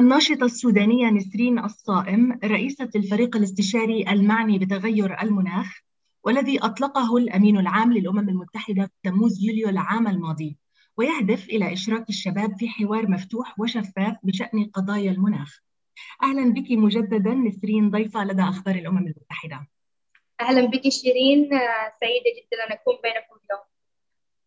الناشطة السودانية نسرين الصائم رئيسة الفريق الاستشاري المعني بتغير المناخ والذي أطلقه الأمين العام للأمم المتحدة في تموز يوليو العام الماضي ويهدف إلى إشراك الشباب في حوار مفتوح وشفاف بشأن قضايا المناخ. أهلا بك مجددا نسرين ضيفة لدى أخبار الأمم المتحدة. أهلا بك شيرين سعيدة جدا أن أكون بينكم اليوم.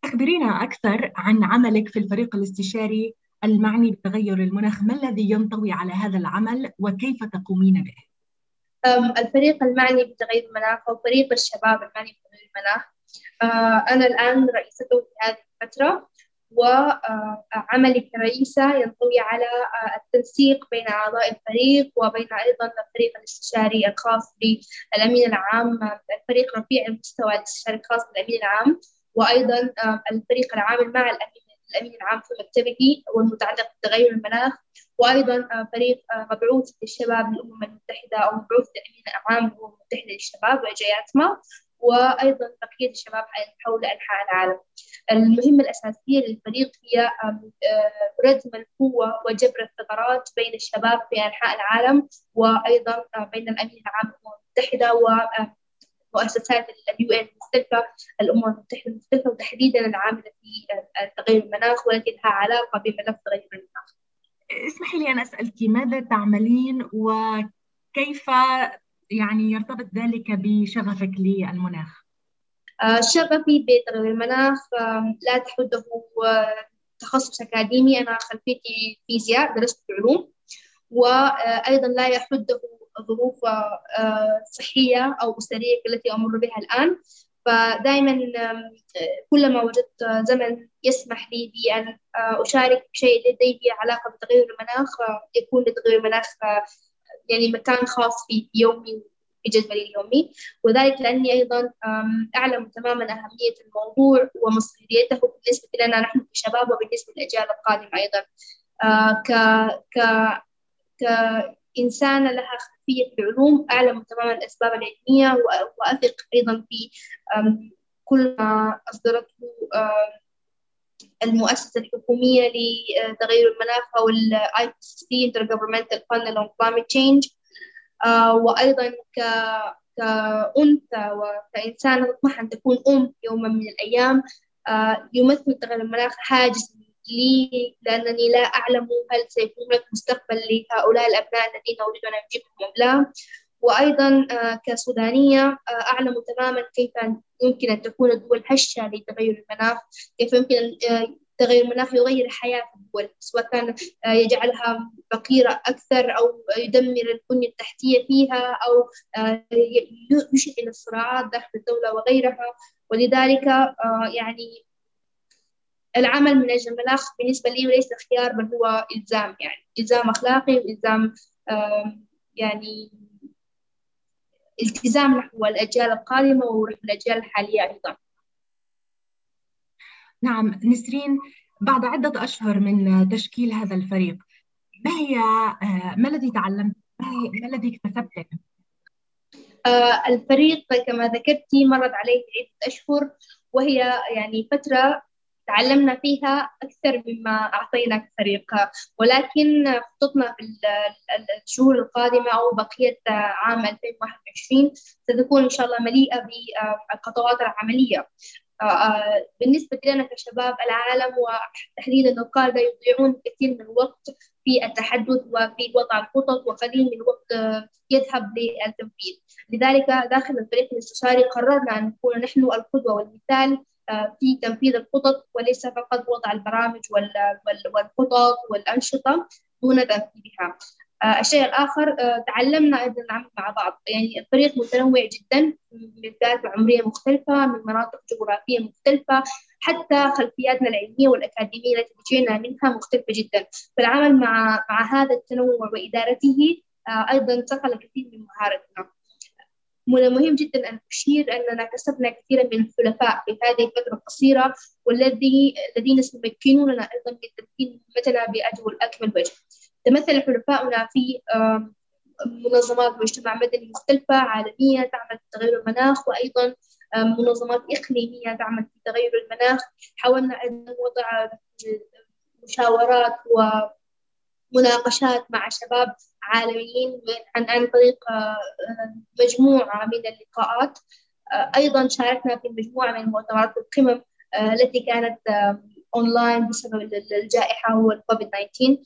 أخبرينا أكثر عن عملك في الفريق الاستشاري المعني بتغير المناخ ما الذي ينطوي على هذا العمل وكيف تقومين به؟ الفريق المعني بتغير المناخ أو فريق الشباب المعني بتغير المناخ أنا الآن رئيسته في هذه الفترة وعملي كرئيسة ينطوي على التنسيق بين أعضاء الفريق وبين أيضا الفريق الاستشاري الخاص بالأمين العام الفريق رفيع المستوى الاستشاري الخاص بالأمين العام وأيضا الفريق العامل مع الأمين الأمين العام في مكتبه والمتعلق بتغير المناخ وأيضا فريق مبعوث للشباب للأمم المتحدة أو مبعوث للأمين العام للأمم المتحدة للشباب وجاياتما وأيضا بقية الشباب حول أنحاء العالم. المهمة الأساسية للفريق هي ردم القوة وجبر الثغرات بين الشباب في أنحاء العالم وأيضا بين الأمين العام للأمم المتحدة و مؤسسات اليو ان المختلفة الأمم المتحدة المختلفة وتحديدا العاملة في تغير المناخ والتي لها علاقة بملف تغير المناخ. اسمحي لي أن أسألك ماذا تعملين وكيف يعني يرتبط ذلك بشغفك للمناخ؟ شغفي بتغير المناخ لا تحده تخصص أكاديمي أنا خلفيتي فيزياء درست علوم وأيضا لا يحده ظروف صحية أو أسرية التي أمر بها الآن. فدائما كلما وجدت زمن يسمح لي بأن أشارك شيء لديه علاقة بتغير المناخ يكون لتغير المناخ يعني مكان خاص في يومي في جدولي اليومي. وذلك لأني أيضا أعلم تماما أهمية الموضوع ومصيريته بالنسبة لنا نحن كشباب وبالنسبة للأجيال القادمة أيضا. ك ك كإنسانة لها في العلوم أعلم تماما الأسباب العلمية وأثق أيضا في كل ما أصدرته المؤسسة الحكومية لتغير المناخ أو ال IPCC Intergovernmental Panel on Climate Change. وأيضا ك كأنثى وكإنسانة تطمح أن تكون أم يوما من الأيام. يمثل تغير المناخ حاجز لي لأنني لا أعلم هل سيكون هناك مستقبل لهؤلاء الأبناء الذين أريد أن أجيبهم أم لا. وأيضا كسودانية أعلم تماما كيف يمكن أن تكون الدول هشة لتغير المناخ كيف يمكن تغير المناخ يغير حياة الدول سواء كان يجعلها فقيرة أكثر أو يدمر البنية التحتية فيها أو يشعل الصراعات داخل الدولة وغيرها. ولذلك يعني العمل من أجل المناخ بالنسبة لي ليس خيار بل هو إلزام يعني إلزام أخلاقي وإلزام يعني التزام نحو الأجيال القادمة ونحو الأجيال الحالية أيضا. نعم نسرين بعد عدة أشهر من تشكيل هذا الفريق ما هي ما الذي تعلمت؟ ما الذي اكتسبته؟ الفريق كما ذكرتي مرت عليه عدة أشهر وهي يعني فترة تعلمنا فيها أكثر مما أعطينا كفريق. ولكن خطتنا في الشهور القادمة أو بقية عام 2021 ستكون إن شاء الله مليئة بالخطوات العملية. بالنسبة لنا كشباب العالم وتحديدا القادة يضيعون كثير من الوقت في التحدث وفي وضع الخطط وقليل من الوقت يذهب للتنفيذ لذلك داخل الفريق الاستشاري قررنا أن نكون نحن القدوة والمثال في تنفيذ الخطط وليس فقط وضع البرامج والخطط والأنشطة دون تنفيذها. الشيء الآخر تعلمنا أيضا نعمل مع بعض. يعني الفريق متنوع جدا من فئات عمرية مختلفة من مناطق جغرافية مختلفة حتى خلفياتنا العلمية والأكاديمية التي جينا منها مختلفة جدا. فالعمل مع مع هذا التنوع وإدارته أيضا انتقل كثير من مهارتنا من المهم جدا أن أشير أننا كسبنا كثيرا من الحلفاء في هذه الفترة القصيرة والذي الذين سيمكنوننا أيضا من تمكين مهمتنا بأجمل أكمل وجه تمثل حلفاؤنا في منظمات مجتمع مدني مختلفة عالمية تعمل في تغير المناخ وأيضا منظمات إقليمية تعمل في تغير المناخ. حاولنا أيضا وضع مشاورات مناقشات مع شباب عالميين عن عن طريق مجموعة من اللقاءات. أيضا شاركنا في مجموعة من مؤتمرات القمم التي كانت اونلاين بسبب الجائحة والكوفيد 19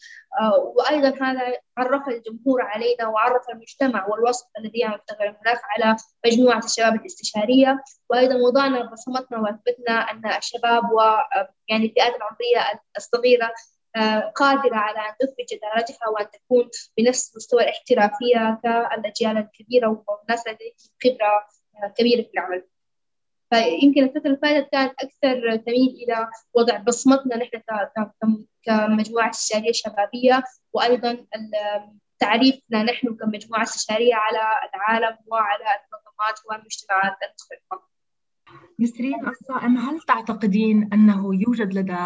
وأيضا هذا عرف الجمهور علينا وعرف المجتمع والوسط الذي يعمل تغير المناخ على مجموعة الشباب الاستشارية. وأيضا وضعنا بصمتنا وأثبتنا أن الشباب ويعني الفئات العمرية الصغيرة قادرة على أن تثبت جدارتها وأن تكون بنفس مستوى الاحترافية كالأجيال الكبيرة والناس لديهم خبرة كبيرة في العمل. فيمكن الفترة اللي فاتت كانت أكثر تميل إلى وضع بصمتنا نحن كمجموعة استشارية شبابية وأيضا تعريفنا نحن كمجموعة استشارية على العالم وعلى المنظمات والمجتمعات المختلفة. نسرين الصائم هل تعتقدين أنه يوجد لدى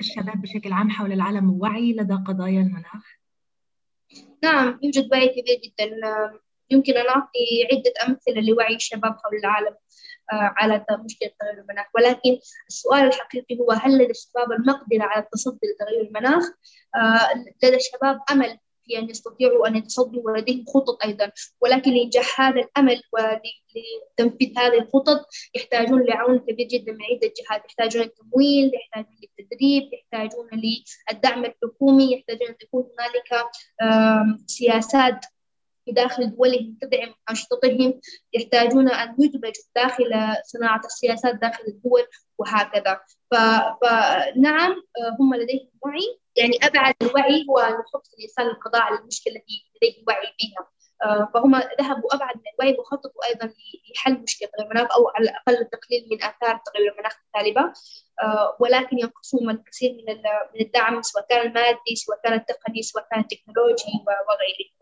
الشباب بشكل عام حول العالم وعي لدى قضايا المناخ؟ نعم يوجد وعي كبير جدا. يمكن أن أعطي عدة أمثلة لوعي الشباب حول العالم على مشكلة تغير المناخ. ولكن السؤال الحقيقي هو هل لدى الشباب المقدرة على التصدي لتغير المناخ؟ لدى الشباب أمل في أن يستطيعوا أن يتصدوا ولديهم خطط أيضا. ولكن لإنجاح هذا الأمل ولتنفيذ هذه الخطط يحتاجون لعون كبير جدا من عدة جهات. يحتاجون التمويل يحتاجون للتدريب يحتاجون للدعم الحكومي يحتاجون أن تكون هنالك سياسات في داخل دولهم تدعم أنشطتهم. يحتاجون أن يدمجوا داخل صناعة السياسات داخل الدول وهكذا. فنعم هم لديهم وعي. يعني أبعد الوعي هو أن يحط الإنسان القضاء على المشكلة التي لديه وعي بها. فهم ذهبوا أبعد من الوعي وخططوا أيضا لحل مشكلة تغير المناخ أو على الأقل التقليل من آثار تغير المناخ السالبة ولكن ينقصهم الكثير من الدعم سواء كان المادي سواء كان التقني سواء كان التكنولوجي وغيره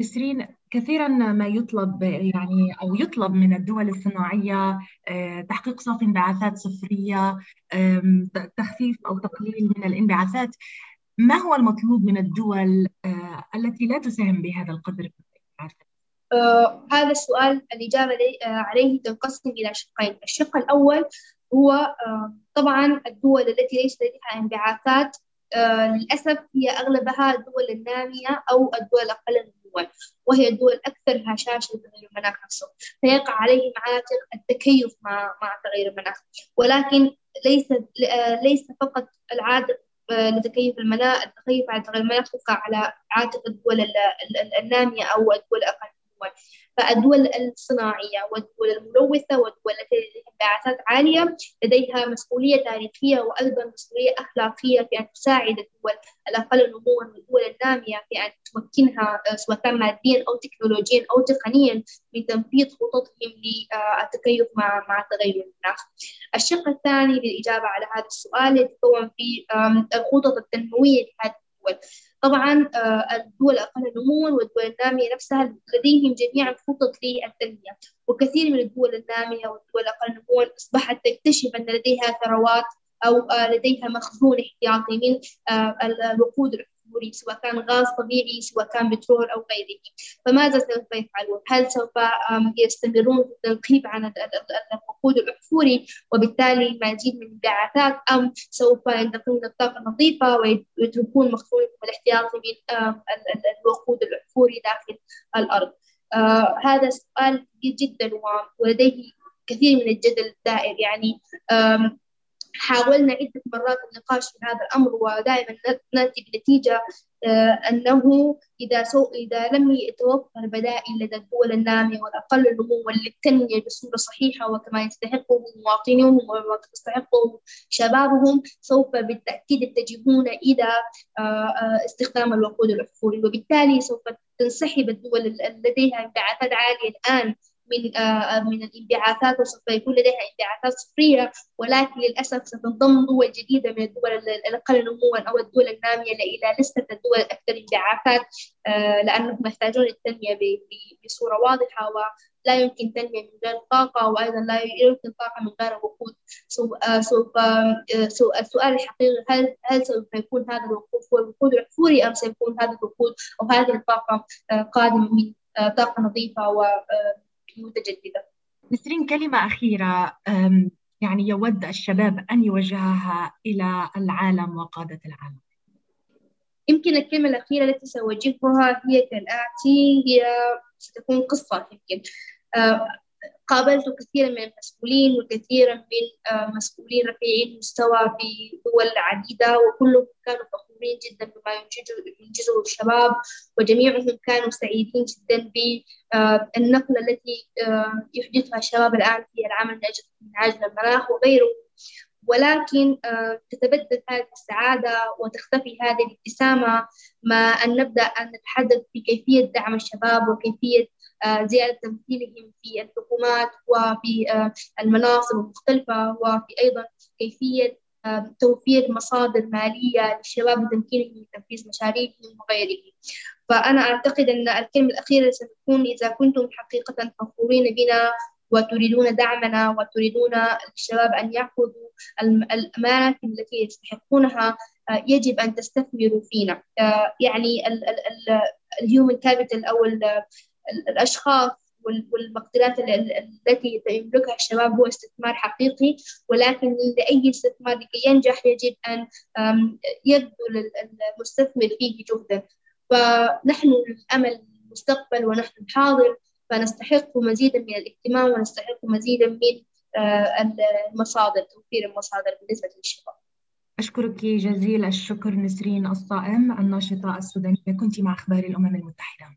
نسرين كثيرا ما يطلب يعني أو يطلب من الدول الصناعية تحقيق صافي انبعاثات صفرية تخفيف أو تقليل من الانبعاثات. ما هو المطلوب من الدول التي لا تساهم بهذا القدر؟ آه هذا السؤال الإجابة عليه تنقسم إلى شقين. الشق الأول هو آه طبعا الدول التي ليس لديها انبعاثات آه للأسف هي أغلبها الدول النامية أو الدول الأقل الدول وهي الدول الأكثر هشاشة لتغير المناخ نفسه. فيقع عليهم عاتق التكيف مع مع تغير المناخ. ولكن ليس ليس فقط العاتق لتكيف المناخ التكيف على تغير المناخ تقع على عاتق الدول النامية أو الدول الأقل. الدول فالدول الصناعية والدول الملوثة والدول التي لديها انبعاثات عالية لديها مسؤولية تاريخية وأيضا مسؤولية أخلاقية في أن تساعد الدول الأقل نموا والدول النامية في أن تمكنها سواء كان ماديا أو تكنولوجيا أو تقنيا من تنفيذ خططهم للتكيف مع مع تغير المناخ. الشق الثاني للإجابة على هذا السؤال يتكون في الخطط التنموية لهذه الدول. طبعا الدول الأقل نموا والدول النامية نفسها لديهم جميعا خطط للتنمية. وكثير من الدول النامية والدول الأقل نموا أصبحت تكتشف أن لديها ثروات أو لديها مخزون احتياطي من الوقود الأحفوري سواء كان غاز طبيعي سواء كان بترول أو غيره فماذا سوف يفعلون؟ هل سوف يستمرون في التنقيب عن الوقود الأحفوري وبالتالي مزيد من الانبعاثات أم سوف ينتقلون للطاقة النظيفة ويتركون مخزونهم الاحتياطي من الوقود الأحفوري داخل الأرض؟ آه هذا سؤال كبير جدا ولديه كثير من الجدل الدائر يعني حاولنا عدة مرات النقاش في هذا الأمر ودائما نأتي بنتيجة أنه إذا سو إذا لم يتوفر بدائل لدى الدول النامية والأقل نموا للتنمية بصورة صحيحة وكما يستحقه مواطنيهم وما تستحقه شبابهم سوف بالتأكيد يتجهون إلى استخدام الوقود الأحفوري وبالتالي سوف تنسحب الدول لديها انبعاثات عالية الآن من من الانبعاثات وسوف يكون لديها انبعاثات صفرية ولكن للأسف ستنضم دول جديدة من الدول الأقل نموا أو الدول النامية إلى لستة الدول الأكثر انبعاثات لأنهم يحتاجون التنمية بصورة واضحة ولا يمكن تنمية من غير طاقة وأيضا لا يمكن طاقة من غير وقود. سوف السؤال الحقيقي هل هل سوف يكون هذا الوقود هو الوقود الأحفوري أم سيكون هذا الوقود أو هذه الطاقة قادمة من طاقة نظيفة و متجددة. نسرين كلمة أخيرة يعني يود الشباب أن يوجهها إلى العالم وقادة العالم. يمكن الكلمة الأخيرة التي سأوجهها هي كالآتي هي ستكون قصة يمكن. قابلت كثيرا من المسؤولين وكثيرا من آه، مسؤولين رفيعي المستوى في دول عديدة وكلهم كانوا فخورين جدا بما ينجزه الشباب وجميعهم كانوا سعيدين جدا بالنقلة التي آه، يحدثها الشباب الآن في العمل من أجل المناخ وغيره. ولكن آه، تتبدل هذه السعادة وتختفي هذه الابتسامة ما أن نبدأ أن نتحدث في كيفية دعم الشباب وكيفية آه، زيادة تمثيلهم في الحكومات وفي آه، المناصب المختلفة وفي أيضا كيفية توفير مصادر مالية للشباب وتمكينهم من تنفيذ مشاريعهم وغيره فأنا أعتقد أن الكلمة الأخيرة ستكون إذا كنتم حقيقة فخورين بنا وتريدون دعمنا وتريدون الشباب أن يأخذوا الأمانة التي يستحقونها آه، يجب أن تستثمروا فينا. يعني ال human capital أو الأشخاص والمقدرات التي يملكها الشباب هو استثمار حقيقي ولكن لأي استثمار لكي ينجح يجب أن يبذل المستثمر فيه جهدا. فنحن الأمل المستقبل ونحن الحاضر فنستحق مزيدا من الاهتمام ونستحق مزيدا من المصادر توفير المصادر بالنسبة للشباب. أشكرك جزيل الشكر نسرين الصائم الناشطة السودانية. كنت مع أخبار الأمم المتحدة.